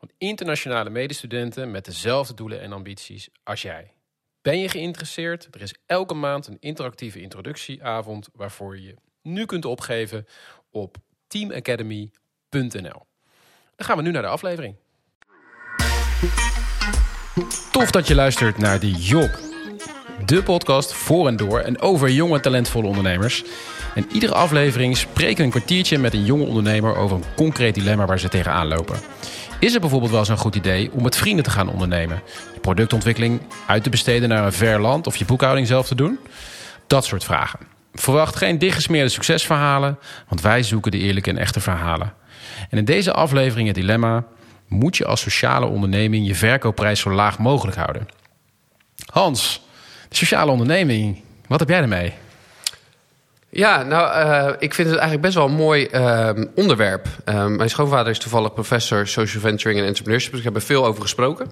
van internationale medestudenten met dezelfde doelen en ambities als jij. Ben je geïnteresseerd? Er is elke maand een interactieve introductieavond waarvoor je je nu kunt opgeven op teamacademy.nl. Dan gaan we nu naar de aflevering. Tof dat je luistert naar de Job. De podcast voor en door en over jonge talentvolle ondernemers. En iedere aflevering spreken we een kwartiertje met een jonge ondernemer over een concreet dilemma waar ze tegenaan lopen. Is het bijvoorbeeld wel zo'n goed idee om met vrienden te gaan ondernemen? Je productontwikkeling uit te besteden naar een ver land of je boekhouding zelf te doen? Dat soort vragen. Verwacht geen dichtgesmeerde succesverhalen, want wij zoeken de eerlijke en echte verhalen. En in deze aflevering het dilemma: moet je als sociale onderneming je verkoopprijs zo laag mogelijk houden? Hans, de sociale onderneming, wat heb jij ermee? Ja, nou, uh, ik vind het eigenlijk best wel een mooi uh, onderwerp. Uh, mijn schoonvader is toevallig professor social venturing en entrepreneurship, dus ik heb er veel over gesproken.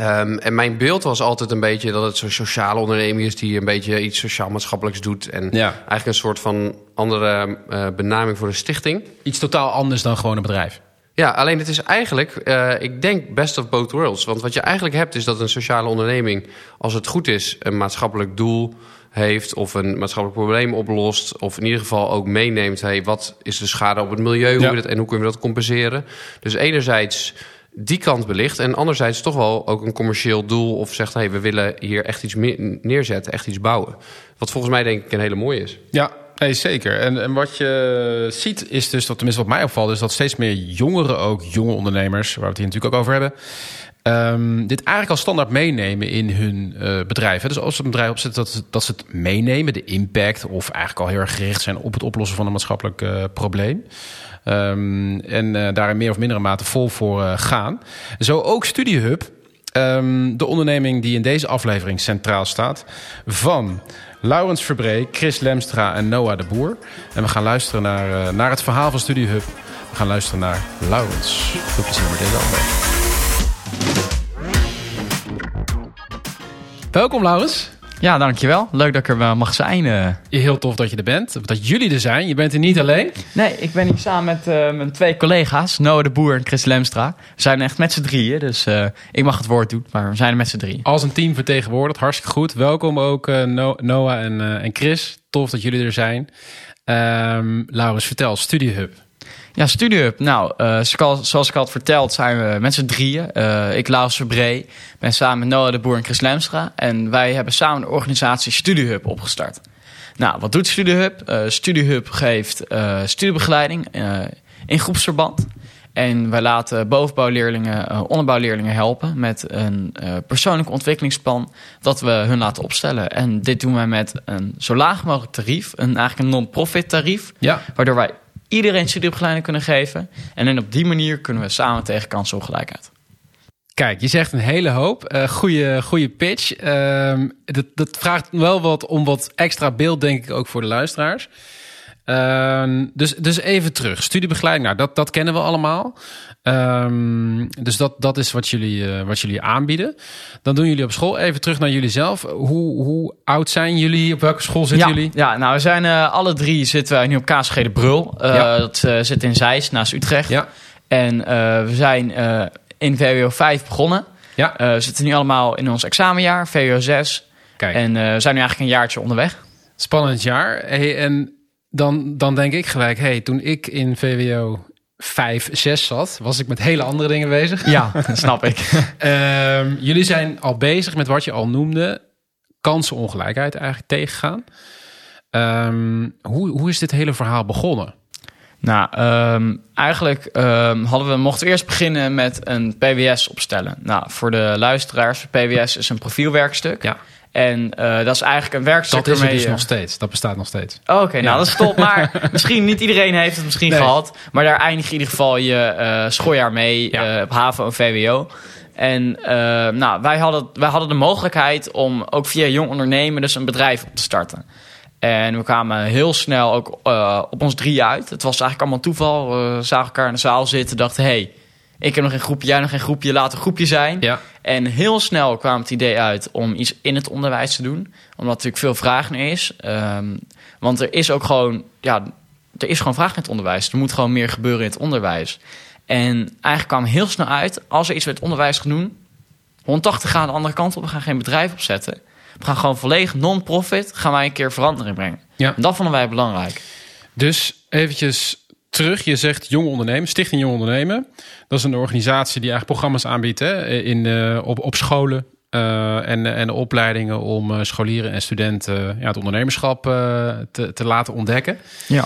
Um, en mijn beeld was altijd een beetje dat het zo'n sociale onderneming is die een beetje iets sociaal-maatschappelijks doet. En ja. eigenlijk een soort van andere uh, benaming voor een stichting. Iets totaal anders dan gewoon een bedrijf. Ja, alleen het is eigenlijk, uh, ik denk best of both worlds. Want wat je eigenlijk hebt is dat een sociale onderneming, als het goed is, een maatschappelijk doel heeft of een maatschappelijk probleem oplost. Of in ieder geval ook meeneemt, hey, wat is de schade op het milieu ja. hoe dat, en hoe kunnen we dat compenseren. Dus enerzijds die kant belicht. En anderzijds toch wel ook een commercieel doel of zegt, hey, we willen hier echt iets neerzetten, echt iets bouwen. Wat volgens mij denk ik een hele mooie is. Ja, Nee, zeker. En, en wat je ziet is dus, dat tenminste wat mij opvalt, is dat steeds meer jongeren ook, jonge ondernemers, waar we het hier natuurlijk ook over hebben, um, dit eigenlijk als standaard meenemen in hun uh, bedrijf. Dus als ze een bedrijf opzet, dat, dat ze het meenemen, de impact, of eigenlijk al heel erg gericht zijn op het oplossen van een maatschappelijk uh, probleem. Um, en uh, daar in meer of mindere mate vol voor gaan. Zo ook StudieHub, um, de onderneming die in deze aflevering centraal staat, van Laurens Verbree, Chris Lemstra en Noah de Boer. En we gaan luisteren naar, naar het verhaal van StudieHub. We gaan luisteren naar Laurens. Veel plezier met deze aflevering. Welkom Laurens. Ja, dankjewel. Leuk dat ik er mag zijn. Uh. Heel tof dat je er bent. Dat jullie er zijn. Je bent er niet alleen. Nee, ik ben hier samen met uh, mijn twee collega's. Noah de Boer en Chris Lemstra. We zijn echt met z'n drieën. Dus uh, ik mag het woord doen. Maar we zijn er met z'n drieën. Als een team vertegenwoordigd. Hartstikke goed. Welkom ook no Noah en, en Chris. Tof dat jullie er zijn. Um, Laurens, vertel. StudieHub. Ja, StudieHub. Nou, uh, zoals ik al had verteld, zijn we met z'n drieën. Uh, ik, Laurens Verbree, ben samen met Noah de Boer en Chris Lemstra. En wij hebben samen de organisatie StudieHub opgestart. Nou, wat doet StudieHub? Uh, StudieHub geeft studiebegeleiding in groepsverband. En wij laten bovenbouwleerlingen, onderbouwleerlingen helpen met een persoonlijk ontwikkelingsplan dat we hun laten opstellen. En dit doen wij met een zo laag mogelijk tarief, een, eigenlijk een non-profit tarief. Ja. Waardoor wij iedereen studiebegeleiding kunnen geven. En dan op die manier kunnen we samen tegen kansenongelijkheid. Kijk, je zegt een hele hoop. Uh, goede, goede pitch. Uh, dat, dat vraagt wel wat om wat extra beeld, denk ik, ook voor de luisteraars. Uh, dus, dus even terug. Studiebegeleiding, nou, dat, dat kennen we allemaal. Um, dus dat, dat is wat jullie, uh, wat jullie aanbieden. Dan doen jullie op school. Even terug naar jullie zelf. Hoe, hoe oud zijn jullie? Op welke school zitten ja, jullie? Ja, nou, we zijn uh, alle drie zitten wij nu op KSG de Brul. Uh, ja. Dat zit in Zeist, naast Utrecht. Ja. En we zijn in VWO 5 begonnen. Ja. we zitten nu allemaal in ons examenjaar, VWO 6. Kijk. En we zijn nu eigenlijk een jaartje onderweg. Spannend jaar. Hey, en dan, dan denk ik gelijk, hey, toen ik in VWO 5, 6 zat, was ik met hele andere dingen bezig. Ja, snap ik. um, jullie zijn al bezig met wat je al noemde, kansenongelijkheid eigenlijk tegengaan. Um, hoe, hoe is dit hele verhaal begonnen? Nou, um, eigenlijk um, hadden we, mochten we eerst beginnen met een PWS opstellen. Nou, voor de luisteraars, PWS is een profielwerkstuk. Ja. En uh, dat is eigenlijk een werkstuk. Dat is er dus nog steeds. Dat bestaat nog steeds. Oké, okay, nou dat is top. Maar misschien niet iedereen heeft het misschien nee. gehad. Maar daar eindig je in ieder geval je uh, schooljaar mee ja. uh, op HAVO en VWO. En nou, wij, hadden, wij hadden de mogelijkheid om ook via jong ondernemen dus een bedrijf op te starten. En we kwamen heel snel ook op ons drie uit. Het was eigenlijk allemaal toeval. We zagen elkaar in de zaal zitten, dachten... hey, ik heb nog geen groepje, jij nog geen groepje, laat een groepje zijn. Ja. En heel snel kwam het idee uit om iets in het onderwijs te doen. Omdat er natuurlijk veel vraag naar is. Um, want er is ook gewoon, ja, er is gewoon vraag in het onderwijs. Er moet gewoon meer gebeuren in het onderwijs. En eigenlijk kwam heel snel uit, als we iets met het onderwijs gaan doen... 180 gaan de andere kant op, we gaan geen bedrijf opzetten. We gaan gewoon volledig non-profit, gaan wij een keer verandering brengen. Ja. En dat vonden wij belangrijk. Dus eventjes terug. Je zegt Jong Ondernemen, Stichting Jong Ondernemen. Dat is een organisatie die eigenlijk programma's aanbiedt hè, in, uh, op, op scholen. Uh, en, en opleidingen om uh, scholieren en studenten ja, het ondernemerschap te, te laten ontdekken. Ja.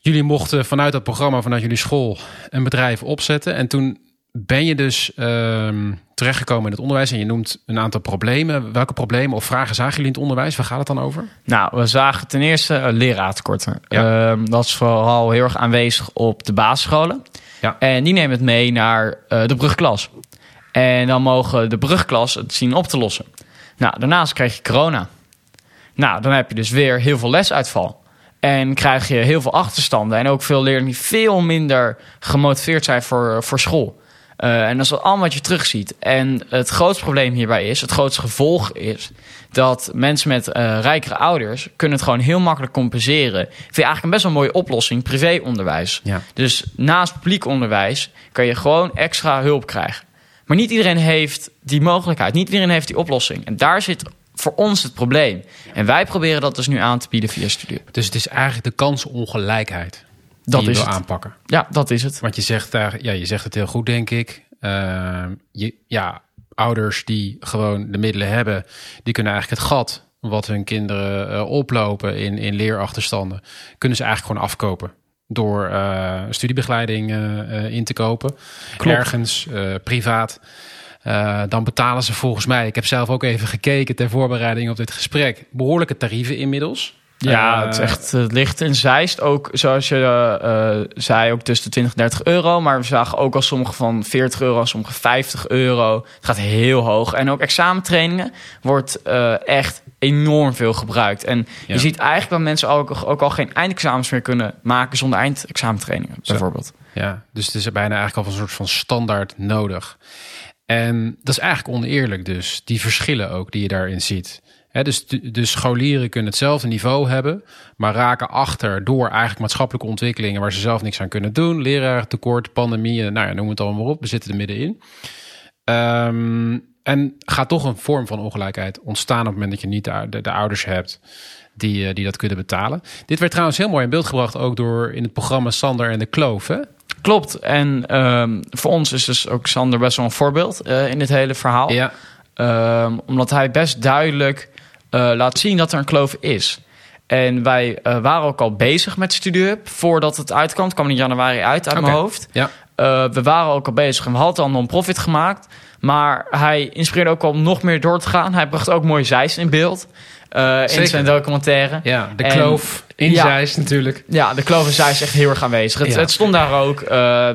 Jullie mochten vanuit dat programma, vanuit jullie school, een bedrijf opzetten. En toen ben je dus uh, terechtgekomen in het onderwijs en je noemt een aantal problemen. Welke problemen of vragen zagen jullie in het onderwijs? Waar gaat het dan over? Nou, we zagen ten eerste uh, leraartekorten. Ja. Uh, dat is vooral heel erg aanwezig op de basisscholen. Ja. En die nemen het mee naar uh, de brugklas. En dan mogen de brugklas het zien op te lossen. Nou, daarnaast krijg je corona. Nou, dan heb je dus weer heel veel lesuitval. En krijg je heel veel achterstanden. En ook veel leerlingen die veel minder gemotiveerd zijn voor, voor school. Uh, en dat is allemaal wat je terugziet. En het grootste probleem hierbij is, het grootste gevolg is... dat mensen met uh, rijkere ouders kunnen het gewoon heel makkelijk compenseren. Ik vind eigenlijk een best wel mooie oplossing, privéonderwijs. Ja. Dus naast publiek onderwijs kan je gewoon extra hulp krijgen. Maar niet iedereen heeft die mogelijkheid. Niet iedereen heeft die oplossing. En daar zit voor ons het probleem. En wij proberen dat dus nu aan te bieden via studie. Dus het is eigenlijk de kansenongelijkheid dat die je is wil het. aanpakken. Ja, dat is het. Want je zegt daar, ja, je zegt het heel goed, denk ik. Uh, je, ja, ouders die gewoon de middelen hebben, die kunnen eigenlijk het gat wat hun kinderen uh, oplopen in, in leerachterstanden, kunnen ze eigenlijk gewoon afkopen. Door uh, studiebegeleiding uh, in te kopen. Klopt. Ergens, privaat. Uh, dan betalen ze volgens mij, ik heb zelf ook even gekeken ter voorbereiding op dit gesprek, behoorlijke tarieven inmiddels. Ja, Uh, het, is echt, het ligt in Zeist ook, zoals je uh, zei, ook tussen de 20 en 30 euro. Maar we zagen ook al sommige van 40 euro, sommige 50 euro. Het gaat heel hoog. En ook examentrainingen wordt echt enorm veel gebruikt. En Ja. je ziet eigenlijk dat mensen ook, ook al geen eindexamens meer kunnen maken zonder eindexamentrainingen, bijvoorbeeld. Ja, dus het is bijna eigenlijk al een soort van standaard nodig. En dat is eigenlijk oneerlijk dus, die verschillen ook die je daarin ziet. Dus de, de scholieren kunnen hetzelfde niveau hebben, maar raken achter door eigenlijk maatschappelijke ontwikkelingen waar ze zelf niks aan kunnen doen. Lerarentekort, pandemieën, nou ja, noem het allemaal op. We zitten er middenin. Ehm, en gaat toch een vorm van ongelijkheid ontstaan op het moment dat je niet de, de, de ouders hebt die, uh, die dat kunnen betalen. Dit werd trouwens heel mooi in beeld gebracht ook door in het programma Sander en de Kloof. Hè? Klopt. En um, voor ons is dus ook Sander best wel een voorbeeld uh, in dit hele verhaal. Ja. Um, omdat hij best duidelijk laat zien dat er een kloof is. En wij uh, waren ook al bezig met StudiHub voordat het uitkwam. Het kwam in januari uit uit mijn hoofd. Ja. Uh, we waren ook al bezig en we hadden al non-profit gemaakt. Maar hij inspireerde ook al om nog meer door te gaan. Hij bracht ook mooie zeis in beeld. Uh, in zijn documentaire. Ja, de En- kloof in ja. Zeist natuurlijk. Ja, de kloof en zij is echt heel erg aanwezig. Het, Ja. het stond daar ook. Uh,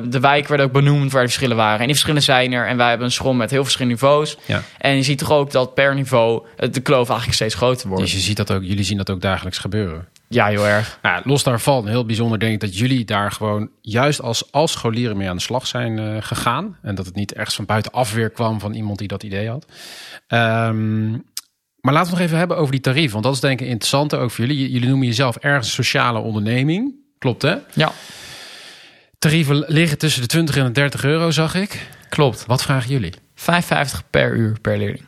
de wijken werden ook benoemd waar de verschillen waren. En die verschillen zijn er. En wij hebben een school met heel verschillende niveaus. Ja. En je ziet toch ook dat per niveau de kloof eigenlijk steeds groter wordt. Dus je ziet dat ook, jullie zien dat ook dagelijks gebeuren. Ja, heel erg. Nou, los daarvan, heel bijzonder denk ik dat jullie daar gewoon juist als, als scholieren mee aan de slag zijn eh, gegaan. En dat het niet ergens van buitenaf weer kwam van iemand die dat idee had. Ehm, maar laten we nog even hebben over die tarieven. Want dat is denk ik interessant ook voor jullie. Jullie noemen jezelf ergens sociale onderneming. Klopt hè? Ja, Tarieven liggen tussen de 20 en de 30 euro, zag ik. klopt. Wat vragen jullie? 5,50 per uur per leerling.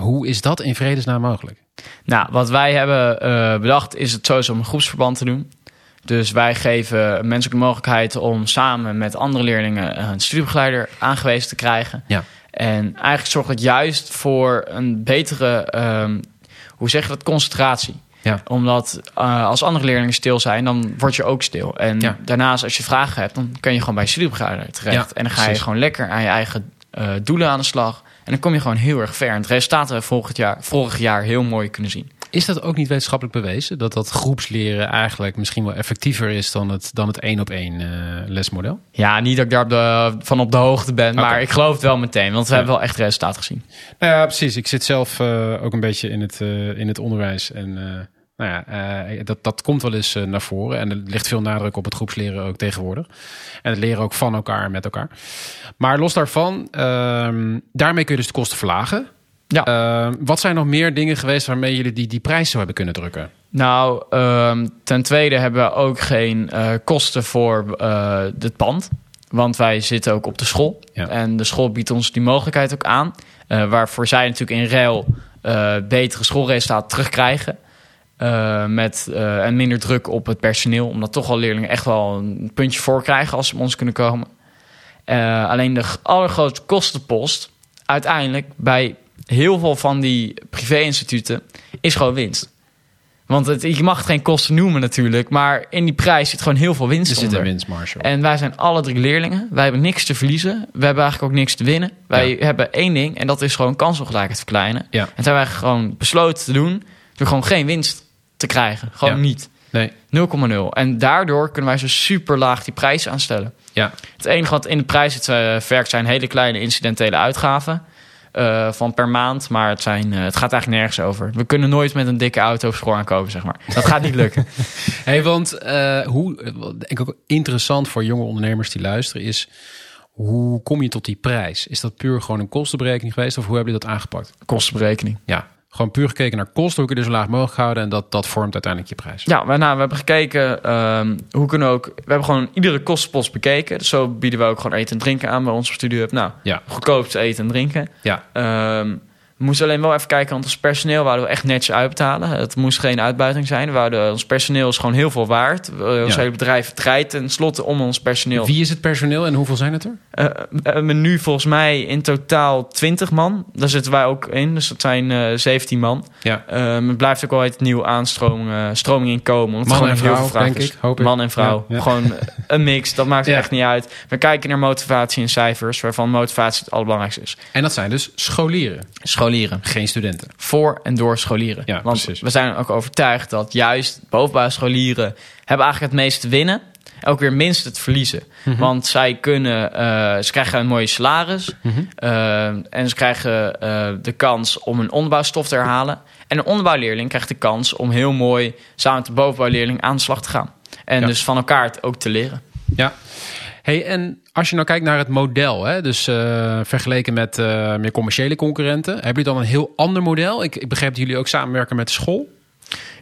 Hoe is dat in vredesnaam mogelijk? Nou, wat wij hebben eh, bedacht is het sowieso om een groepsverband te doen. Dus wij geven mensen ook de mogelijkheid om samen met andere leerlingen een studiebegeleider aangewezen te krijgen. Ja. En eigenlijk zorgt het juist voor een betere, ehm, hoe zeg je dat, concentratie. Ja. Omdat eh, als andere leerlingen stil zijn, dan word je ook stil. En Ja. daarnaast, als je vragen hebt, dan kun je gewoon bij studiebegeleider terecht. Ja, en dan ga je gewoon lekker aan je eigen eh, doelen aan de slag. En dan kom je gewoon heel erg ver. En het resultaat hebben we jaar, vorig jaar heel mooi kunnen zien. Is dat ook niet wetenschappelijk bewezen? Dat dat groepsleren eigenlijk misschien wel effectiever is dan het, dan het één op één eh, lesmodel? Ja, niet dat ik daar op de, van op de hoogte ben, maar ik geloof het wel meteen. Want we Ja. hebben wel echt resultaat gezien. Nou ja, precies. Ik zit zelf eh, ook een beetje in het, eh, in het onderwijs. En eh, nou ja, eh, dat, dat komt wel eens naar voren. En er ligt veel nadruk op het groepsleren ook tegenwoordig. En het leren ook van elkaar en met elkaar. Maar los daarvan, ehm, daarmee kun je dus de kosten verlagen. Ja. Ehm, wat zijn nog meer dingen geweest waarmee jullie die, die prijs zo hebben kunnen drukken? Nou, ehm, ten tweede hebben we ook geen eh, kosten voor eh het pand. Want wij zitten ook op de school. Ja. En de school biedt ons die mogelijkheid ook aan. eh, waarvoor zij natuurlijk in ruil betere schoolresultaten terugkrijgen. Met, en minder druk op het personeel. Omdat toch al leerlingen echt wel een puntje voor krijgen als ze bij ons kunnen komen. Alleen de allergrootste kostenpost uiteindelijk bij heel veel van die privé-instituten is gewoon winst. Want het, je mag het geen kosten noemen natuurlijk, maar in die prijs zit gewoon heel veel winst Er zit onder. een winstmarge. En wij zijn alle drie leerlingen. Wij hebben niks te verliezen. We hebben eigenlijk ook niks te winnen. Wij Ja. hebben één ding en dat is gewoon kansongelijkheid verkleinen. Ja. En dat hebben wij gewoon besloten te doen door gewoon geen winst te krijgen. Gewoon Ja. niet. Nee. 0,0. En daardoor kunnen wij zo super laag die prijs aanstellen. Ja. Het enige wat in de prijs zit, eh, vergt zijn hele kleine incidentele uitgaven. Eh, van per maand, maar het, zijn, eh, het gaat eigenlijk nergens over. We kunnen nooit met een dikke auto op school aankomen, zeg maar. Dat gaat niet lukken. Hey, want eh, hoe, denk ik ook interessant voor jonge ondernemers die luisteren, is hoe kom je tot die prijs? Is dat puur gewoon een kostenberekening geweest of hoe hebben jullie dat aangepakt? Kostenberekening. Ja, gewoon puur gekeken naar kosten, hoe kun je zo laag mogelijk houden en dat, dat vormt uiteindelijk je prijs. Ja, we, nou, we hebben gekeken ehm, hoe kunnen we ook. We hebben gewoon iedere kostenpost bekeken. Dus zo bieden we ook gewoon eten en drinken aan bij onze studiehub. Nou, Ja, eten en drinken. ja, Ehm, we moesten alleen wel even kijken, want ons personeel wouden we echt netjes uitbetalen. Het moest geen uitbuiting zijn. We wouden, ons personeel is gewoon heel veel waard. We- Ons Ja. hele bedrijf draait tenslotte om ons personeel. Wie is het personeel en hoeveel zijn het er? Hebben nu volgens mij in totaal 20 man. Daar zitten wij ook in, dus dat zijn eh 17 man. Ja, Ehm, het blijft ook altijd nieuw aanstroming stroming in komen. Man gewoon en vrouw, denk is. ik, hoop ik. Man en vrouw. Ja. Gewoon een mix. Dat maakt echt niet uit. We kijken naar motivatie en cijfers, waarvan motivatie het allerbelangrijkste is. En dat zijn dus scholieren, Scholieren. Geen studenten. Voor en door scholieren. Ja, Want precies. we zijn ook overtuigd dat juist bovenbouwscholieren hebben eigenlijk het meeste te winnen. En ook weer het minste te verliezen. Mhm. Want zij kunnen, eh, ze krijgen een mooie salaris. Mhm. eh, en ze krijgen eh, de kans om een onderbouwstof te herhalen. En een onderbouwleerling krijgt de kans om heel mooi samen met de bovenbouwleerling aan de slag te gaan. En Ja. dus van elkaar het ook te leren. Ja. Hey, en als je nou kijkt naar het model, hè, dus eh, vergeleken met eh, meer commerciële concurrenten, hebben jullie dan een heel ander model? Ik, ik begreep dat jullie ook samenwerken met de school.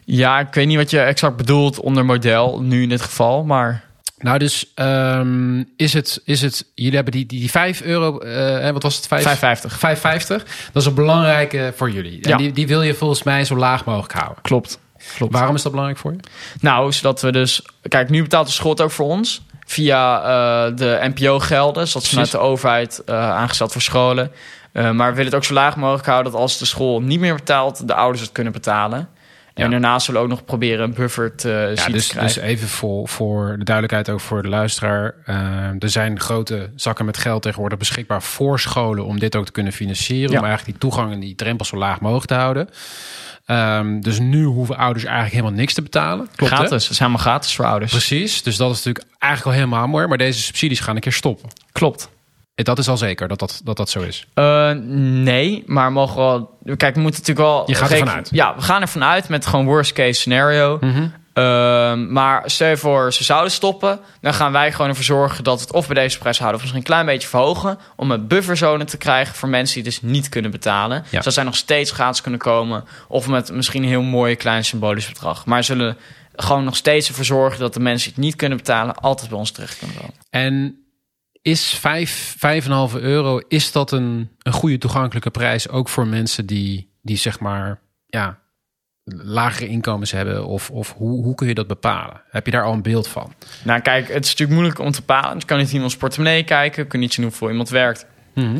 Ja, ik weet niet wat je exact bedoelt onder model, nu in dit geval. Maar Nou, dus ehm, is, het, is het, jullie hebben die, die, die 5 euro, hè, wat was het? 5, 5,50. 5,50. Dat is een belangrijke voor jullie. En Ja. die, die wil je volgens mij zo laag mogelijk houden. Klopt. Klopt. Waarom is dat belangrijk voor je? Nou, zodat we dus... Kijk, nu betaalt de school het ook voor ons. Via eh, de NPO-gelden. Dus dat is vanuit de overheid eh, aangesteld voor scholen. Eh, maar we willen het ook zo laag mogelijk houden... dat als de school niet meer betaalt... de ouders het kunnen betalen. Ja. En daarnaast zullen we ook nog proberen een buffer te Ja, dus, te dus even voor, voor de duidelijkheid ook voor de luisteraar. Eh, er zijn grote zakken met geld tegenwoordig beschikbaar voor scholen om dit ook te kunnen financieren. Ja. Om eigenlijk die toegang en die drempel zo laag mogelijk te houden. Ehm, dus nu hoeven ouders eigenlijk helemaal niks te betalen. Klopt, hè? gratis. Het is helemaal gratis voor ouders. Precies, dus dat is natuurlijk eigenlijk al helemaal mooi. Maar deze subsidies gaan een keer stoppen. Klopt. Dat is al zeker dat dat, dat, dat zo is. Eh, nee, maar mogen wel... Kijk, we moeten natuurlijk wel... Je gaat reken- ervan uit. Ja, we gaan ervan uit met gewoon worst case scenario. Ehm, maar stel je voor, ze zouden stoppen. Dan gaan wij gewoon ervoor zorgen dat het of bij deze prijs houden... of misschien een klein beetje verhogen. Om een bufferzone te krijgen voor mensen die dus niet kunnen betalen. Zodat zij nog steeds gratis kunnen komen. Of met misschien een heel mooi klein symbolisch bedrag. Maar zullen gewoon nog steeds ervoor zorgen... dat de mensen die het niet kunnen betalen... altijd bij ons terecht kunnen komen. En is 5, 5,5 euro, is dat een, een goede toegankelijke prijs ook voor mensen die, die zeg maar, ja, lagere inkomens hebben? Of, of hoe, hoe kun je dat bepalen? Heb je daar al een beeld van? Nou, kijk, het is natuurlijk moeilijk om te bepalen. Je kan niet in iemands portemonnee kijken. Je kunt niet zien hoeveel iemand werkt.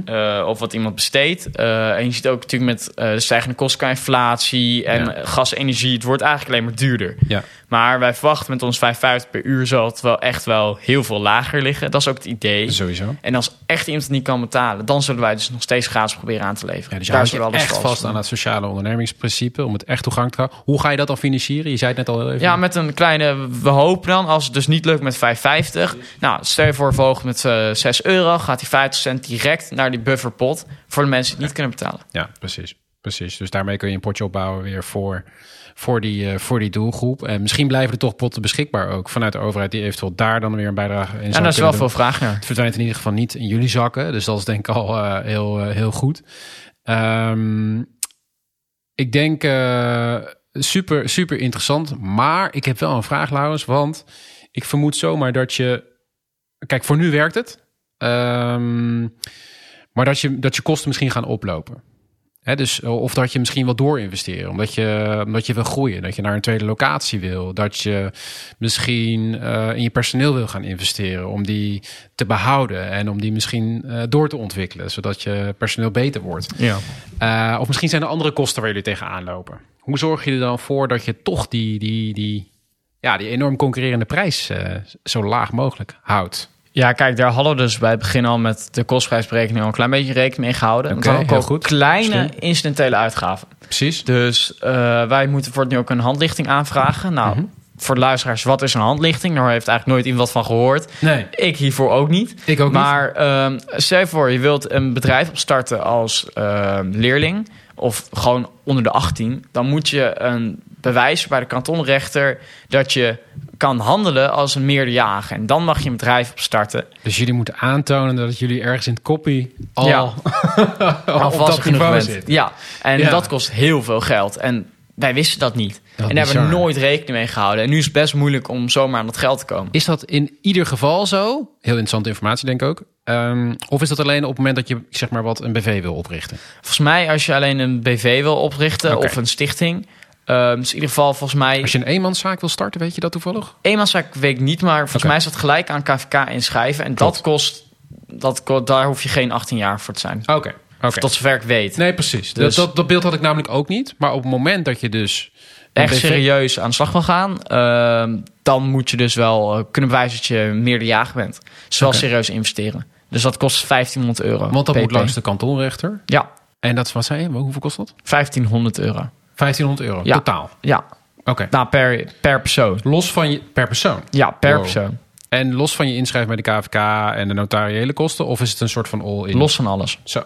Eh, of wat iemand besteedt. Eh, en je ziet ook natuurlijk met eh, de stijgende kosten qua inflatie en Ja. gas, energie. Het wordt eigenlijk alleen maar duurder. Ja. Maar wij verwachten met ons 5,50 per uur zal het wel echt wel heel veel lager liggen. Dat is ook het idee. Sowieso. En als echt iemand het niet kan betalen, dan zullen wij dus nog steeds gratis proberen aan te leveren. Ja, dus Daar je we alles echt vast aan het sociale ondernemingsprincipe om het echt toegankelijk te houden. Hoe ga je dat dan financieren? Je zei het net al even. Ja, met een kleine. We hopen dan, als het dus niet lukt met 5,50. Nou, stel je voor, verhoogd met eh 6 euro. Gaat die 50 cent direct naar die bufferpot. Voor de mensen die het niet kunnen betalen. Ja, precies. precies. Dus daarmee kun je een potje opbouwen weer voor, voor, die, eh, voor die doelgroep. En misschien blijven er toch potten beschikbaar ook vanuit de overheid die eventueel daar dan weer een bijdrage in En zou daar is wel veel vraag naar. Het verdwijnt in ieder geval niet in jullie zakken. Dus dat is denk ik al eh, heel, eh, heel goed. Ehm, ik denk super, super interessant. Maar ik heb wel een vraag, Laurens. Want ik vermoed zomaar dat je... Kijk, voor nu werkt het. Ehm, maar dat je, dat je kosten misschien gaan oplopen. Hè, dus, of dat je misschien wil doorinvesteren. Omdat je, omdat je wil groeien. Dat je naar een tweede locatie wil. Dat je misschien eh, in je personeel wil gaan investeren. Om die te behouden. En om die misschien eh, door te ontwikkelen. Zodat je personeel beter wordt. Ja. Eh, of misschien zijn er andere kosten waar jullie tegenaan lopen. Hoe zorg je er dan voor dat je toch die, die, die, ja, die enorm concurrerende prijs eh, zo laag mogelijk houdt? Ja, kijk, daar hadden we dus bij het begin al met de kostprijsberekening al een klein beetje rekening mee gehouden. Want hadden heel ook goed. kleine incidentele uitgaven. Precies. Dus eh, wij moeten voor het nu ook een handlichting aanvragen. Nou, Mhm. voor de luisteraars, wat is een handlichting? Daar heeft eigenlijk nooit iemand van gehoord. Nee, Ik hiervoor ook niet. ik ook maar ehm stel je voor, je wilt een bedrijf opstarten als ehm, leerling... of gewoon onder de 18... dan moet je een bewijs bij de kantonrechter... dat je kan handelen als een meerderjarige. En dan mag je een bedrijf opstarten. Dus jullie moeten aantonen dat jullie ergens in het koppie al, Ja. al op dat genoeg niveau bent. zit. Ja, en Ja. dat kost heel veel geld. En wij wisten dat niet. Dat en daar hebben we nooit rekening mee gehouden. En nu is het best moeilijk om zomaar aan dat geld te komen. Is dat in ieder geval zo? Heel interessante informatie denk ik ook. Ehm, of is dat alleen op het moment dat je zeg maar wat een BV wil oprichten? Volgens mij, als je alleen een BV wil oprichten of een stichting... ehm dus in ieder geval volgens mij... Als je een eenmanszaak wil starten, weet je dat toevallig? Eenmanszaak weet ik niet, maar volgens mij is dat gelijk aan KVK inschrijven. En Klopt. dat kost... Dat, daar hoef je geen 18 jaar voor te zijn. Oké. oké. Tot zover ik weet. Nee, precies. Dus- Dat, dat, dat beeld had ik namelijk ook niet. Maar op het moment dat je dus... Echt serieus aan de slag wil gaan... ehm, dan moet je dus wel eh, kunnen bewijzen dat je meerderjarig bent. Dus wel Oké. serieus investeren. Dus dat kost 1500 euro. Want dat moet langs de kantonrechter. Ja, En dat was hij. Hoeveel kost dat? 1500 euro. 1500 euro Ja. totaal. Ja, Oké. nou per, per persoon. Los van je per persoon. Ja, per Wow. persoon. En los van je inschrijven bij de KVK en de notariële kosten, of is het een soort van all-in? Los van alles. Zo.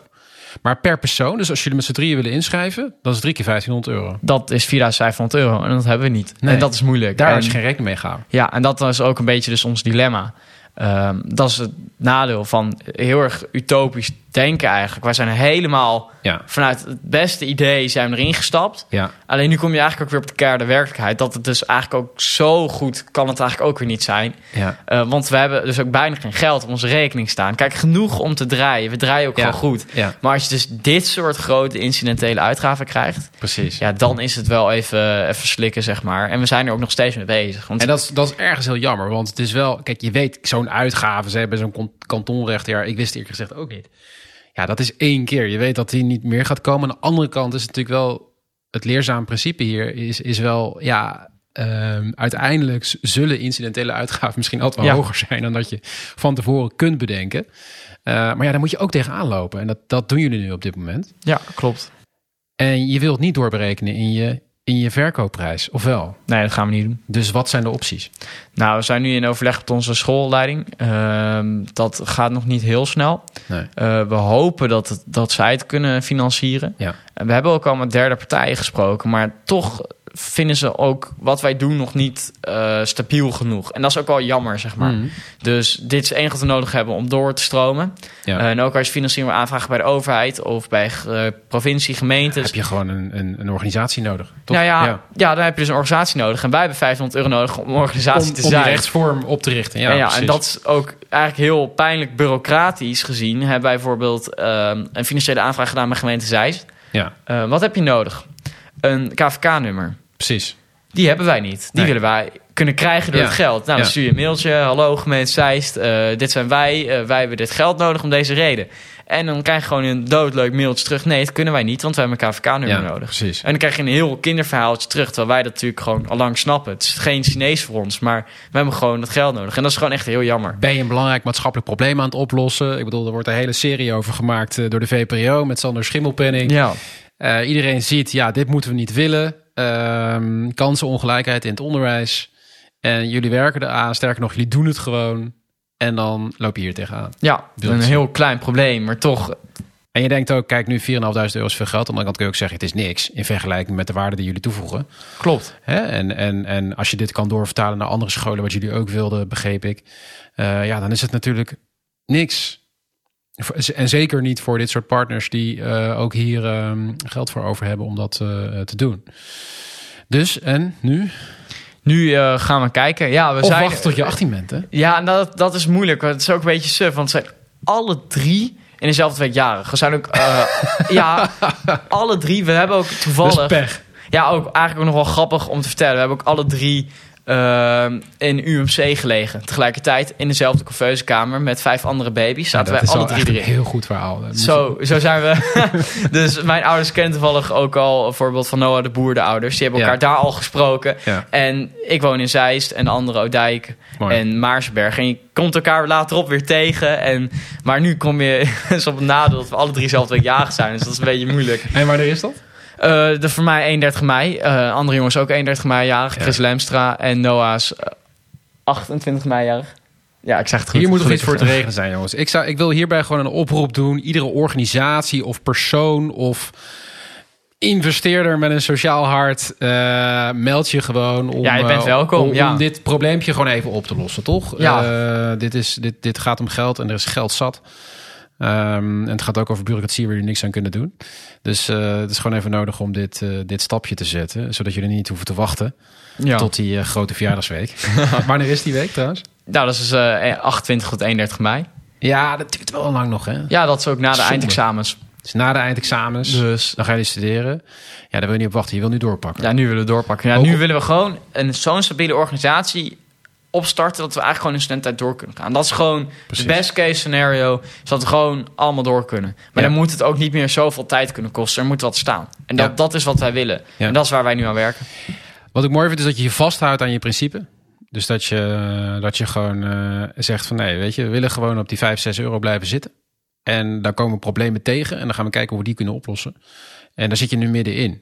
Maar per persoon, dus als jullie met z'n drieën willen inschrijven, dan is het drie keer 1500 euro. Dat is 4500 euro en dat hebben we niet. Nee. En dat is moeilijk. Daar En- is geen rekening mee gehouden. Ja, en dat is ook een beetje dus ons dilemma. Ehm, dat is het nadeel van heel erg utopisch denken eigenlijk. Wij zijn helemaal Ja. vanuit het beste idee zijn we erin gestapt. Ja. Alleen nu kom je eigenlijk ook weer op de keiharde werkelijkheid. Dat het dus eigenlijk ook zo goed kan het eigenlijk ook weer niet zijn. Ja. Eh, want we hebben dus ook bijna geen geld op onze rekening staan. Kijk, genoeg om te draaien. We draaien ook gewoon goed. Maar als je dus dit soort grote incidentele uitgaven krijgt... Precies. ja, dan is het wel even, even slikken, zeg maar. En we zijn er ook nog steeds mee bezig. Want En dat is, dat is ergens heel jammer, want het is wel... Kijk, je weet, zo'n uitgave, ze hebben zo'n kantonrechter... Ja, ik wist eerlijk gezegd ook niet. Ja, dat is één keer. Je weet dat die niet meer gaat komen. Aan de andere kant is het natuurlijk wel... Het leerzame principe hier is, is wel... Ja, ehm, uiteindelijk zullen incidentele uitgaven misschien altijd wel Ja. hoger zijn... dan dat je van tevoren kunt bedenken. Eh, maar ja, daar moet je ook tegenaan lopen. En dat, dat doen jullie nu op dit moment. ja, klopt. En je wilt niet doorberekenen in je, in je verkoopprijs, of wel? Nee, dat gaan we niet doen. Dus wat zijn de opties? Nou, we zijn nu in overleg met onze schoolleiding. Ehm, dat gaat nog niet heel snel. Nee. Eh, we hopen dat, het, dat zij het kunnen financieren. Ja. We hebben ook al met derde partijen gesproken, maar toch vinden ze ook wat wij doen nog niet eh, stabiel genoeg. En dat is ook wel jammer, zeg maar. Mhm. Dus dit is het enige wat we nodig hebben om door te stromen. Ja. En ook als je financiering wil aanvragen bij de overheid of bij eh, provincie, gemeentes. heb je gewoon een, een, een organisatie nodig. Toch? Nou ja, ja. dan heb je dus een organisatie nodig. En wij hebben 500 euro nodig om een organisatie Om, te om zijn. rechtsvorm op te richten. Ja, Ja, ja, en dat is ook eigenlijk heel pijnlijk bureaucratisch gezien. Hebben wij bijvoorbeeld ehm, een financiële aanvraag gedaan bij gemeente Zeist. Ja, Eh, wat heb je nodig? Een KVK-nummer. Precies. Die hebben wij niet. Die Nee. willen wij kunnen krijgen door Ja. het geld. Nou, dan stuur je een mailtje. Hallo gemeente Zeist, eh, dit zijn wij. eh, wij hebben dit geld nodig om deze reden. En dan krijg je gewoon een doodleuk mailtje terug. Nee, dat kunnen wij niet, want we hebben een KVK-nummer Ja, nodig. precies. En dan krijg je een heel kinderverhaaltje terug. Terwijl wij dat natuurlijk gewoon al lang snappen. Het is geen Chinees voor ons, maar we hebben gewoon het geld nodig. En dat is gewoon echt heel jammer. Ben je een belangrijk maatschappelijk probleem aan het oplossen? Ik bedoel, er wordt een hele serie over gemaakt eh, door de VPRO met Sander Schimmelpenning. Ja, iedereen ziet, ja, dit moeten we niet willen. Ehm, kansenongelijkheid in het onderwijs. En jullie werken eraan. Sterker nog, jullie doen het gewoon. En dan loop je hier tegenaan. ja Wil een heel klein probleem, maar toch. En je denkt ook, kijk, nu 4.500 euro is veel geld. Aan de kant kun je ook zeggen, het is niks. In vergelijking met de waarde die jullie toevoegen. Klopt. Hè? En, en, en als je dit kan doorvertalen naar andere scholen, wat jullie ook wilden, begreep ik. eh, ja, dan is het natuurlijk niks. En zeker niet voor dit soort partners die eh, ook hier ehm, geld voor over hebben om dat eh, te doen. Dus, en nu? Nu eh, gaan we kijken. Ja, we Of zijn. wachten tot je 18 bent, hè? Ja, dat, dat is moeilijk. Het is ook een beetje suf, want ze zijn alle drie in dezelfde week jarig. We zijn ook. ja, alle drie. We hebben ook toevallig. Ja, ook eigenlijk ook nog wel grappig om te vertellen. We hebben ook alle drie eh, in UMC gelegen. Tegelijkertijd in dezelfde couveuse met vijf andere baby's. Zaten wij alle drie erin. een heel goed verhaal. Zo, zo zijn we. dus mijn ouders kennen toevallig ook al een voorbeeld van Noah de Boer, de ouders. Die hebben Ja. elkaar daar al gesproken. Ja. En ik woon in Zeist en de andere Oudijk Mooi. en Maarsberg. En je komt elkaar later op weer tegen. En, maar nu kom je is op het nadeel dat we alle drie zelf jarig zijn. Dus dat is een beetje moeilijk. En wanneer is dat? Eh, de voor mij 31 mei. Eh, andere jongens ook 31 mei jarig. Ja. Chris Lemstra en Noah's eh, 28 mei jarig. Ja, ik zeg het goed. Hier moet nog iets voor te regelen zijn, jongens. Ik, zou, ik wil hierbij gewoon een oproep doen. Iedere organisatie of persoon of investeerder met een sociaal hart... eh, meld je gewoon om, Ja, je bent eh, welkom, om, ja. dit probleempje gewoon even op te lossen, toch? Ja. Eh, dit, is, dit, dit gaat om geld en er is geld zat. Ehm, en het gaat ook over bureaucratie waar jullie niks aan kunnen doen. Dus eh, het is gewoon even nodig om dit, eh, dit stapje te zetten. Zodat jullie niet hoeven te wachten Ja. tot die eh, grote verjaardagsweek. Wanneer is die week trouwens? Nou, dat is eh 28 tot 31 mei. Ja, dat duurt wel lang nog, hè? Ja, dat is ook na de Zonde. eindexamens. Dus na de eindexamens, Dus dan ga je studeren. Ja, daar wil je niet op wachten. Je wil nu doorpakken. ja, nu willen we doorpakken. Ja, Ook nu op- willen we gewoon een zo'n stabiele organisatie opstarten dat we eigenlijk gewoon in studententijd door kunnen gaan. Dat is gewoon de best case scenario, is dat we gewoon allemaal door kunnen. Maar Ja. dan moet het ook niet meer zoveel tijd kunnen kosten. Er moet wat staan. En dat, Ja. dat is wat wij willen. Ja. En dat is waar wij nu aan werken. Wat ik mooi vind, is dat je je vasthoudt aan je principe. Dus dat je, dat je gewoon eh, zegt van... nee, weet je, we willen gewoon op die 5, 6 euro blijven zitten. En daar komen problemen tegen. En dan gaan we kijken hoe we die kunnen oplossen. En daar zit je nu middenin. En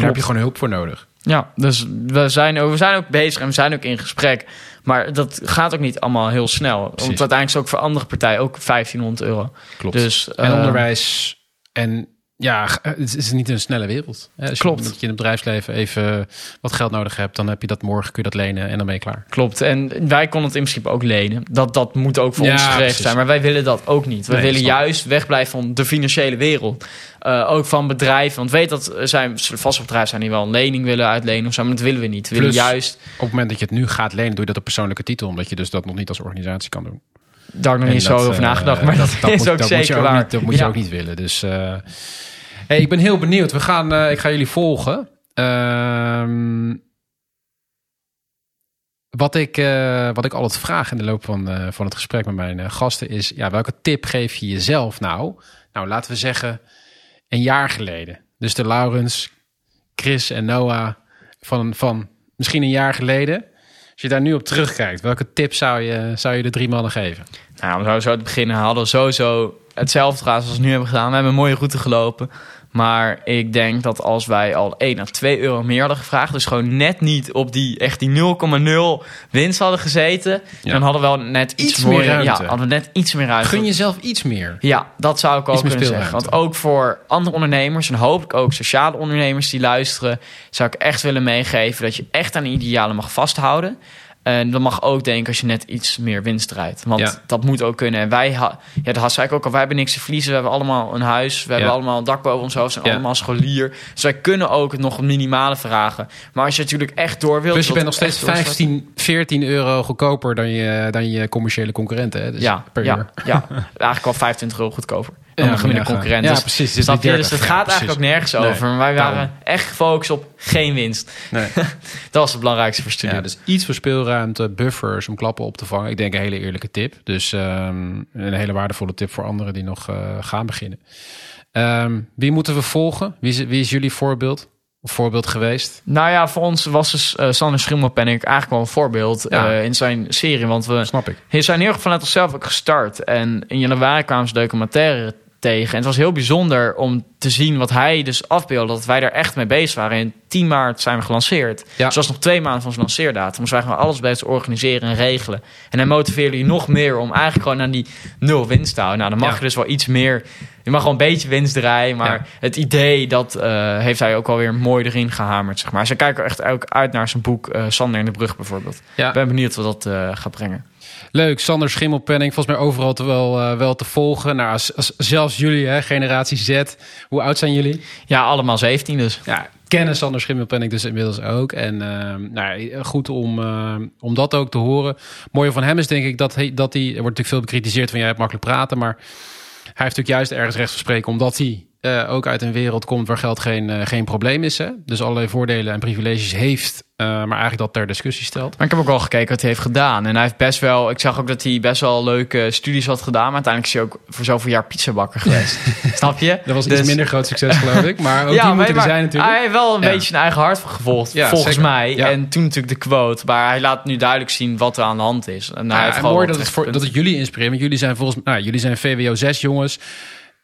daar heb je gewoon hulp voor nodig. Ja, dus we zijn, ook, we zijn ook bezig en we zijn ook in gesprek. Maar dat gaat ook niet allemaal heel snel. Want uiteindelijk is het ook voor andere partijen ook 1500 euro. Klopt. Dus, en eh, onderwijs en... Ja, g- het is niet een snelle wereld. Als Klopt. je, dat je in het bedrijfsleven even wat geld nodig hebt... dan heb je dat morgen, kun je dat lenen en dan ben je klaar. Klopt. En wij konden het in principe ook lenen. Dat, dat moet ook voor Ja, ons geregeld precies. zijn. Maar wij willen dat ook niet. We Nee, willen juist wegblijven van de financiële wereld. Eh, ook van bedrijven. Want weet dat er zijn vaste bedrijven zijn die wel een lening willen uitlenen of zo. Maar dat willen we niet. We willen Plus- juist Op het moment dat je het nu gaat lenen, doe je dat op persoonlijke titel. Omdat je dus dat nog niet als organisatie kan doen. Daar nog niet zo over eh, nagedacht. Maar dat, dat is moet- ook dat zeker ook waar. Niet, dat moet je ook niet willen. Dus eh, hey, ik ben heel benieuwd. We gaan, eh, ik ga jullie volgen. Ehm, wat, ik, eh, wat ik altijd vraag in de loop van, eh, van het gesprek met mijn eh, gasten is... Ja, welke tip geef je jezelf nou? Nou, laten we zeggen een jaar geleden. Dus de Laurens, Chris en Noah van, van misschien een jaar geleden. Als je daar nu op terugkijkt, welke tip zou je, zou je de drie mannen geven? Nou, zouden zo te beginnen hadden we sowieso hetzelfde zoals we nu hebben gedaan. We hebben een mooie route gelopen. Maar ik denk dat als wij al 1 à 2 euro meer hadden gevraagd... dus gewoon net niet op die, echt die 0,0 winst hadden gezeten... Ja. dan hadden we wel net iets, Iets meer ruimte. Ja, hadden we net iets meer ruimte. Gun jezelf iets meer. Ja, dat zou ik ook Iets meer kunnen zeggen. Want ook voor andere ondernemers... en hopelijk ook sociale ondernemers die luisteren... zou ik echt willen meegeven dat je echt aan de idealen mag vasthouden... En dat mag ook denken als je net iets meer winst draait. Want Ja. dat moet ook kunnen. En wij, ja, dat zei ik ook al, wij hebben niks te verliezen. We hebben allemaal een huis. We hebben allemaal een dak boven ons hoofd. We zijn Ja. allemaal scholier. Dus wij kunnen ook nog minimale vragen. Maar als je natuurlijk echt door wilt... Plus je bent nog steeds doorstarten- 15, 14 euro goedkoper dan je, dan je commerciële concurrenten. Hè? Dus ja, per ja, uur. ja, eigenlijk al 25 euro goedkoper. Een gemiddelde ja, concurrent. ja, Dus- precies. Is je? Dus 30. het gaat precies. eigenlijk ook nergens Nee, over. Maar wij daarom. waren echt gefocust op geen winst. Nee. Dat was het belangrijkste voor studie. Ja, dus iets voor speelruimte, buffers om klappen op te vangen. Ik denk een hele eerlijke tip. Dus ehm, een hele waardevolle tip voor anderen die nog eh, gaan beginnen. Ehm, wie moeten we volgen? Wie is, wie is jullie voorbeeld? Of voorbeeld geweest? Nou ja, voor ons was dus eh, Sander Schimmelpenninck eigenlijk wel een voorbeeld Ja. eh, in zijn serie. Want we Snap ik. Ze zijn heel erg vanuit onszelf ook gestart. En in januari kwamen ze documentaire tegen. En het was heel bijzonder om te zien wat hij dus afbeeldde. Dat wij daar echt mee bezig waren. In 10 maart zijn we gelanceerd. Ja. Dus dat was nog twee maanden van zijn lanceerdatum. Dus wij gaan alles bezig organiseren en regelen. En hij motiveerde je nog meer om eigenlijk gewoon naar die nul winst te houden. Nou, dan mag Ja. je dus wel iets meer... Je mag wel een beetje winst draaien. Maar Ja. het idee, dat eh, heeft hij ook alweer mooi erin gehamerd. Zeg maar. Ze kijken echt ook uit naar zijn boek eh, Sander in de Brug bijvoorbeeld. Ik ben benieuwd wat dat eh, gaat brengen. Leuk, Sander Schimmelpenning, volgens mij overal te wel, eh, wel te volgen. Nou, als, als- zelfs jullie, hè, generatie Z. Hoe oud zijn jullie? Ja, allemaal 17 dus. Ja, kennen Sander Schimmelpenning dus inmiddels ook. En ehm, nou, goed om, ehm, om dat ook te horen. Mooie van hem is denk ik dat hij, dat hij... Er wordt natuurlijk veel bekritiseerd van jij hebt makkelijk praten, maar... Hij heeft natuurlijk juist ergens recht van spreken, omdat hij eh, ook uit een wereld komt waar geld geen, eh, geen probleem is. Hè? Dus allerlei voordelen en privileges heeft, eh, maar eigenlijk dat ter discussie stelt. Maar ik heb ook wel gekeken wat hij heeft gedaan. En hij heeft best wel... Ik zag ook dat hij best wel leuke studies had gedaan. Maar uiteindelijk is hij ook voor zoveel jaar pizzabakker geweest. Snap je? Dat was Dus- iets minder groot succes, geloof ik. Maar ook die maar- moeten er zijn natuurlijk. Hij heeft wel een Ja. beetje zijn eigen hart gevolgd, Ja, volgens zeker. mij. Ja. En toen natuurlijk de quote. Maar hij laat nu duidelijk zien wat er aan de hand is. En hij heeft en mooi dat het, voor, dat het jullie inspireert. Want jullie zijn volgens mij, nou, jullie zijn VWO 6 jongens.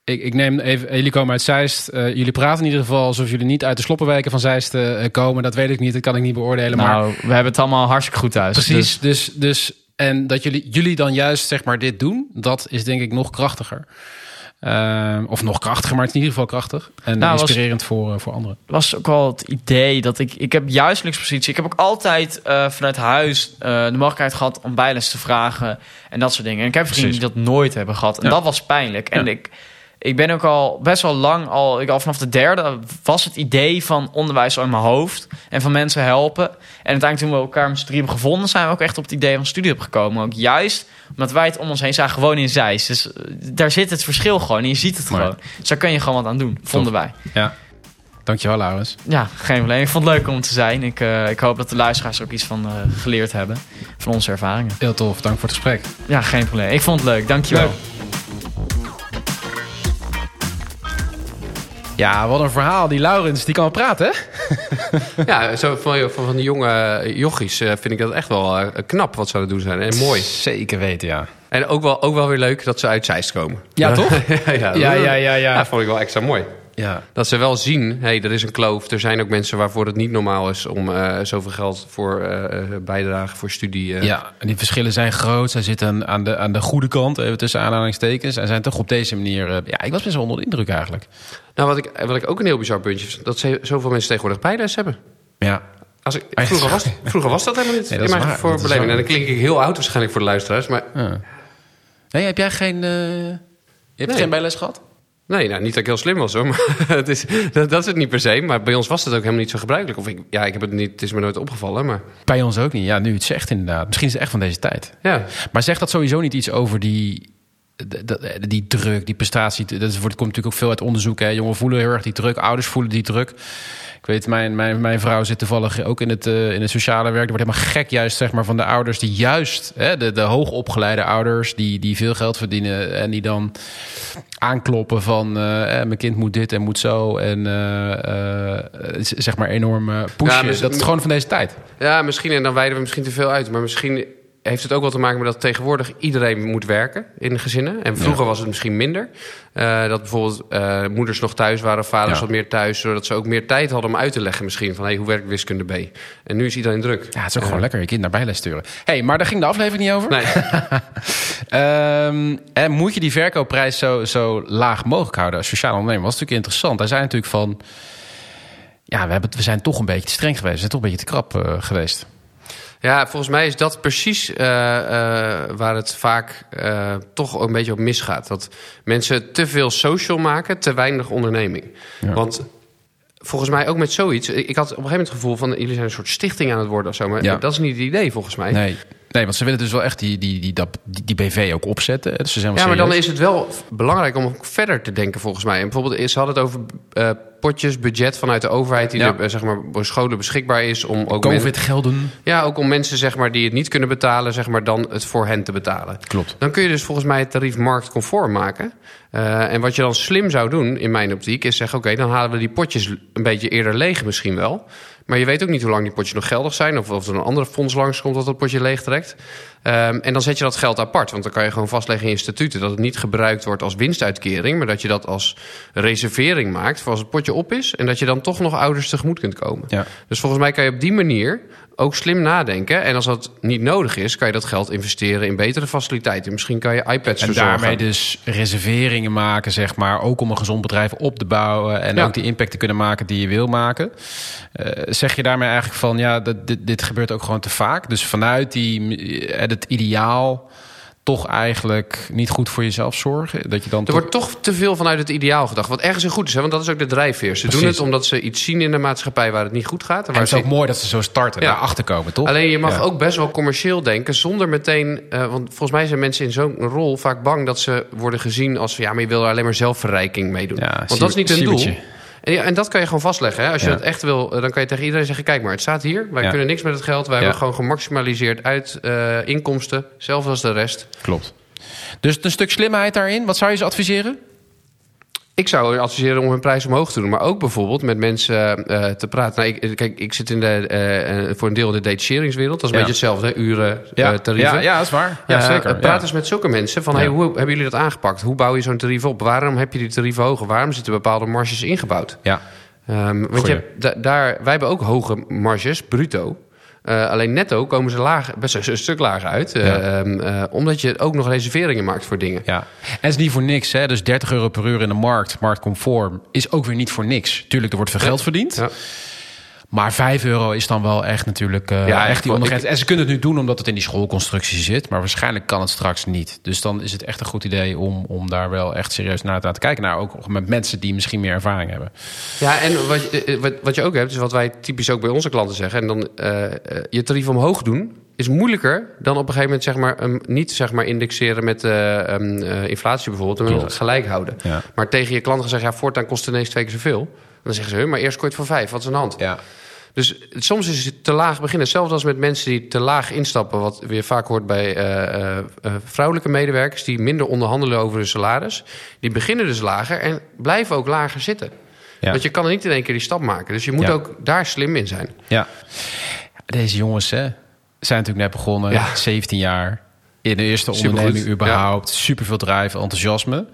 Ik, ik neem even, jullie komen uit Zeist. Eh, jullie praten in ieder geval alsof jullie niet uit de sloppenwijken van Zeist eh, komen. Dat weet ik niet, dat kan ik niet beoordelen. maar Nou, we hebben het allemaal hartstikke goed thuis. precies, Dus- dus, dus, en dat jullie, jullie dan juist zeg maar dit doen, dat is denk ik nog krachtiger. Ehm, of nog krachtiger, maar het is in ieder geval krachtig. En Nou, was- inspirerend voor, eh, voor anderen. was ook wel het idee dat ik... Ik heb juistelijkspositie. Ik heb ook altijd eh, vanuit huis eh, de mogelijkheid gehad om bijles te vragen. En dat soort dingen. En ik heb vrienden die dat nooit hebben gehad. En Ja. dat was pijnlijk. En Ja. ik, ik ben ook al best wel lang... Al, ik, al vanaf de derde was het idee van onderwijs al in mijn hoofd. En van mensen helpen. En uiteindelijk toen we elkaar met z'n hebben gevonden... zijn we ook echt op het idee van studie hebben gekomen. Ook juist omdat wij het om ons heen zagen. Gewoon in Zeist. Dus eh, daar zit het verschil gewoon. En je ziet het gewoon. Dus daar kun je gewoon wat aan doen. Vonden wij. Ja, dankjewel Laurens. Ja, geen probleem. Ik vond het leuk om te zijn. Ik, eh, ik hoop dat de luisteraars er ook iets van eh, geleerd hebben. Van onze ervaringen. Heel tof, dank voor het gesprek. Ja, geen probleem. Ik vond het leuk. Dankjewel. Ja, wat een verhaal. Die Laurens, die kan wel praten, hè? Ja, zo van, van, van die jonge jochies eh, vind ik dat echt wel eh, knap wat ze aan het doen zijn. En mooi. Zeker weten, ja. En ook wel, ook wel weer leuk dat ze uit Zeist komen. Ja, toch? ja, ja, Ja, ja, ja, ja. Dat vond ik wel extra mooi. Ja, Dat ze wel zien, hé, hey, er is een kloof. Er zijn ook mensen waarvoor het niet normaal is om eh, zoveel geld voor eh, eh, bijdrage voor studie. ja, en die verschillen zijn groot. Zij zitten aan de, aan de goede kant, even tussen aanhalingstekens. En zijn toch op deze manier... ja, ik was best wel onder de indruk eigenlijk. Nou, wat ik, wat ik ook een heel bizar puntje vind, dat ze, zoveel mensen tegenwoordig bijles hebben. Ja, Als ik, vroeger, was, vroeger was dat helemaal niet Nee, dat in is mijn waar. voor is beleving. En dan klink ik heel oud waarschijnlijk voor de luisteraars. Maar ja. Nee, heb jij geen... Je hebt Nee. geen bijles gehad? Nee, nou, niet dat ik heel slim was hoor. Maar het is, dat, dat is het niet per se. Maar bij ons was het ook helemaal niet zo gebruikelijk. Of ik, ja, ik heb het niet, het is me nooit opgevallen. Maar Bij ons ook niet. Ja, nu het zegt inderdaad. Misschien is het echt van deze tijd. ja, Maar zegt dat sowieso niet iets over die, de- die druk, die prestatie? Dat wordt, komt natuurlijk ook veel uit onderzoek. Hè. Jongen voelen heel erg die druk, ouders voelen die druk. Ik weet, mijn, mijn, mijn vrouw zit toevallig ook in het, eh, in het sociale werk. Die wordt helemaal gek juist zeg maar, van de ouders die juist... Hè, de, de hoogopgeleide ouders die, die veel geld verdienen... en die dan aankloppen van... eh, eh, mijn kind moet dit en moet zo. En zeg maar enorm eh, pushen. Ja, dat is gewoon van deze tijd. ja, misschien, en dan wijden we misschien te veel uit. Maar misschien heeft het ook wel te maken met dat tegenwoordig iedereen moet werken in gezinnen. En vroeger was het misschien minder. Eh, dat bijvoorbeeld eh, moeders nog thuis waren, vaders Ja. wat meer thuis. Zodat ze ook meer tijd hadden om uit te leggen misschien van... Hey, hoe werkt wiskunde B? En nu is iedereen druk. Ja, het is ook gewoon lekker je kind naar bijles sturen. hey, maar daar ging de aflevering niet over. Nee, Ehm, en moet je die verkoopprijs zo, zo laag mogelijk houden als sociaal ondernemer? Dat is natuurlijk interessant. Hij zei natuurlijk van... Ja, we, hebben, we zijn toch een beetje te streng geweest. We zijn toch een beetje te krap eh, geweest. Ja, volgens mij is dat precies eh, eh, waar het vaak eh, toch een beetje op misgaat. Dat mensen te veel social maken, te weinig onderneming. Ja. Want volgens mij ook met zoiets... Ik ik had op een gegeven moment het gevoel van... jullie zijn een soort stichting aan het worden of zo. Maar Ja. dat is niet het idee volgens mij. Nee, Nee, want ze willen dus wel echt die, die, die, dat- die, die BV ook opzetten. Dus ze zijn Ja, maar dan is het wel belangrijk om ook verder te denken volgens mij. En bijvoorbeeld, ze hadden het over eh, potjes, budget vanuit de overheid... die Ja. er eh, zeg maar, voor scholen beschikbaar is om ook... Covid-gelden. ja, ook om mensen zeg maar, die het niet kunnen betalen... Zeg maar, dan het voor hen te betalen. Klopt. Dan kun je dus volgens mij het tarief marktconform maken. Eh, en wat je dan slim zou doen, in mijn optiek, is zeggen: oké, dan halen we die potjes een beetje eerder leeg, misschien wel. Maar je weet ook niet hoe lang die potjes nog geldig zijn. Of of er een andere fonds langskomt dat dat potje leeg trekt. Ehm, en dan zet je dat geld apart. Want dan kan je gewoon vastleggen in je statuten dat het niet gebruikt wordt als winstuitkering. Maar dat je dat als reservering maakt voor als het potje op is. En dat je dan toch nog ouders tegemoet kunt komen. Ja. Dus volgens mij kan je op die manier ook slim nadenken. En als dat niet nodig is, kan je dat geld investeren in betere faciliteiten. Misschien kan je iPads En verzorgen. daarmee dus reserveringen maken, zeg maar. Ook om een gezond bedrijf op te bouwen. En Ja. ook die impact te kunnen maken die je wil maken. Eh, zeg je daarmee eigenlijk van, ja, dat, dit, dit gebeurt ook gewoon te vaak. Dus vanuit die, eh, het ideaal toch eigenlijk niet goed voor jezelf zorgen. Dat je dan Er toch- wordt toch te veel vanuit het ideaal gedacht. Wat ergens in goed is, hè? want dat is ook de drijfveer. Ze doen het omdat ze iets zien in de maatschappij waar het niet goed gaat. en het is ze ook mooi dat ze zo starten, Ja. daarachter komen, toch? Alleen je mag Ja. ook best wel commercieel denken zonder meteen... eh, want volgens mij zijn mensen in zo'n rol vaak bang dat ze worden gezien als... ja, maar je wil er alleen maar zelfverrijking mee doen. Ja, want dat is niet hun doel. En, ja, en dat kan je gewoon vastleggen. Hè? Als je dat echt wil, eh, dan kan je tegen iedereen zeggen... kijk maar, het staat hier. Wij kunnen niks met het geld. Wij hebben gewoon gemaximaliseerd uit eh, inkomsten. Zelfs als de rest. Klopt. Dus een stuk slimheid daarin. Wat zou je ze adviseren? Ik zou adviseren om hun prijs omhoog te doen. Maar ook bijvoorbeeld met mensen eh, te praten. Nou, ik, kijk, ik zit in de, eh, eh, voor een deel in de detacheringswereld. Dat is een Ja. beetje hetzelfde, hè? uren, eh, tarieven. ja, ja, dat is waar. Ja, Eh, zeker. praat eens met zulke mensen van... Hey, hoe hebben jullie dat aangepakt? Hoe bouw je zo'n tarief op? Waarom heb je die tarieven hoger? Waarom zitten bepaalde marges ingebouwd? Ja. Ehm, want je, daar, wij hebben ook hoge marges, bruto. Eh, alleen netto komen ze laag, best een, een stuk lager uit. eh, Ja. ehm, eh, omdat je ook nog reserveringen maakt voor dingen. Ja, en het is niet voor niks. Hè? Dus 30 euro per uur in de markt, marktconform, is ook weer niet voor niks. Tuurlijk, er wordt veel geld verdiend. Ja. Maar 5 euro is dan wel echt natuurlijk eh, Ja, echt die ondergrens. En ze kunnen het nu doen omdat het in die schoolconstructie zit. Maar waarschijnlijk kan het straks niet. Dus dan is het echt een goed idee om, om daar wel echt serieus naar te laten kijken. Nou, ook met mensen die misschien meer ervaring hebben. Ja, en wat, je- eh, wat, wat je ook hebt, is wat wij typisch ook bij onze klanten zeggen. En dan eh, je tarief omhoog doen is moeilijker dan op een gegeven moment zeg maar, hem niet zeg maar, indexeren met eh, ehm, eh, inflatie bijvoorbeeld. En gelijk houden. Ja. Maar tegen je klanten zeggen, ja, voortaan kost het ineens twee keer zoveel. En dan zeggen ze, "Huh, maar eerst kort voor vijf, wat is aan de hand? Ja, Dus soms is het te laag beginnen. Hetzelfde als met mensen die te laag instappen. Wat weer vaak hoort bij eh, eh, eh, vrouwelijke medewerkers... die minder onderhandelen over hun salaris. Die beginnen dus lager en blijven ook lager zitten. ja. Want je kan er niet in één keer die stap maken. Dus je moet Ja. ook daar slim in zijn. ja. Deze jongens hè, zijn natuurlijk net begonnen. Ja. 17 jaar. In de eerste Supergoed, onderneming überhaupt. Super veel drive, enthousiasme.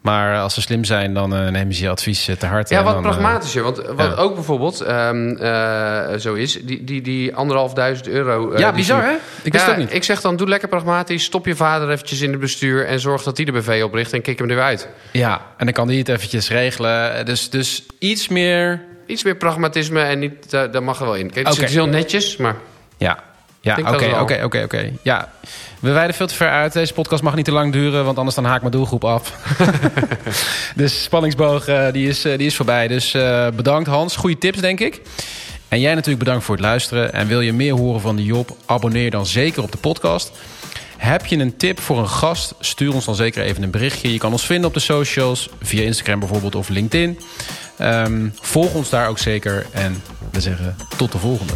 Maar als ze slim zijn, dan eh, nemen ze je advies eh, te harte. Ja, wat dan, eh, pragmatischer. Want wat ja. ook bijvoorbeeld ehm, eh, zo is... die, die, die anderhalfduizend euro... ja, bizar hè? Ik wist ja, ook niet. Ik zeg dan, doe lekker pragmatisch. Stop je vader eventjes in het bestuur... en zorg dat hij de BV opricht en kik hem er weer uit. Ja, en dan kan die het eventjes regelen. Dus, dus iets meer... Iets meer pragmatisme en niet, daar daar mag er wel in. Kijk, het is heel netjes, maar... Ja, ja oké, oké, oké, oké. Ja, we wijden veel te ver uit. Deze podcast mag niet te lang duren, want anders dan haak ik mijn doelgroep af. dus spanningsboog, eh, die, is, eh, die is voorbij. Dus eh, bedankt Hans, goede tips denk ik. En jij natuurlijk bedankt voor het luisteren. En wil je meer horen van de Job, abonneer dan zeker op de podcast. Heb je een tip voor een gast? Stuur ons dan zeker even een berichtje. Je kan ons vinden op de socials, via Instagram bijvoorbeeld of LinkedIn. Ehm, volg ons daar ook zeker. En we zeggen tot de volgende.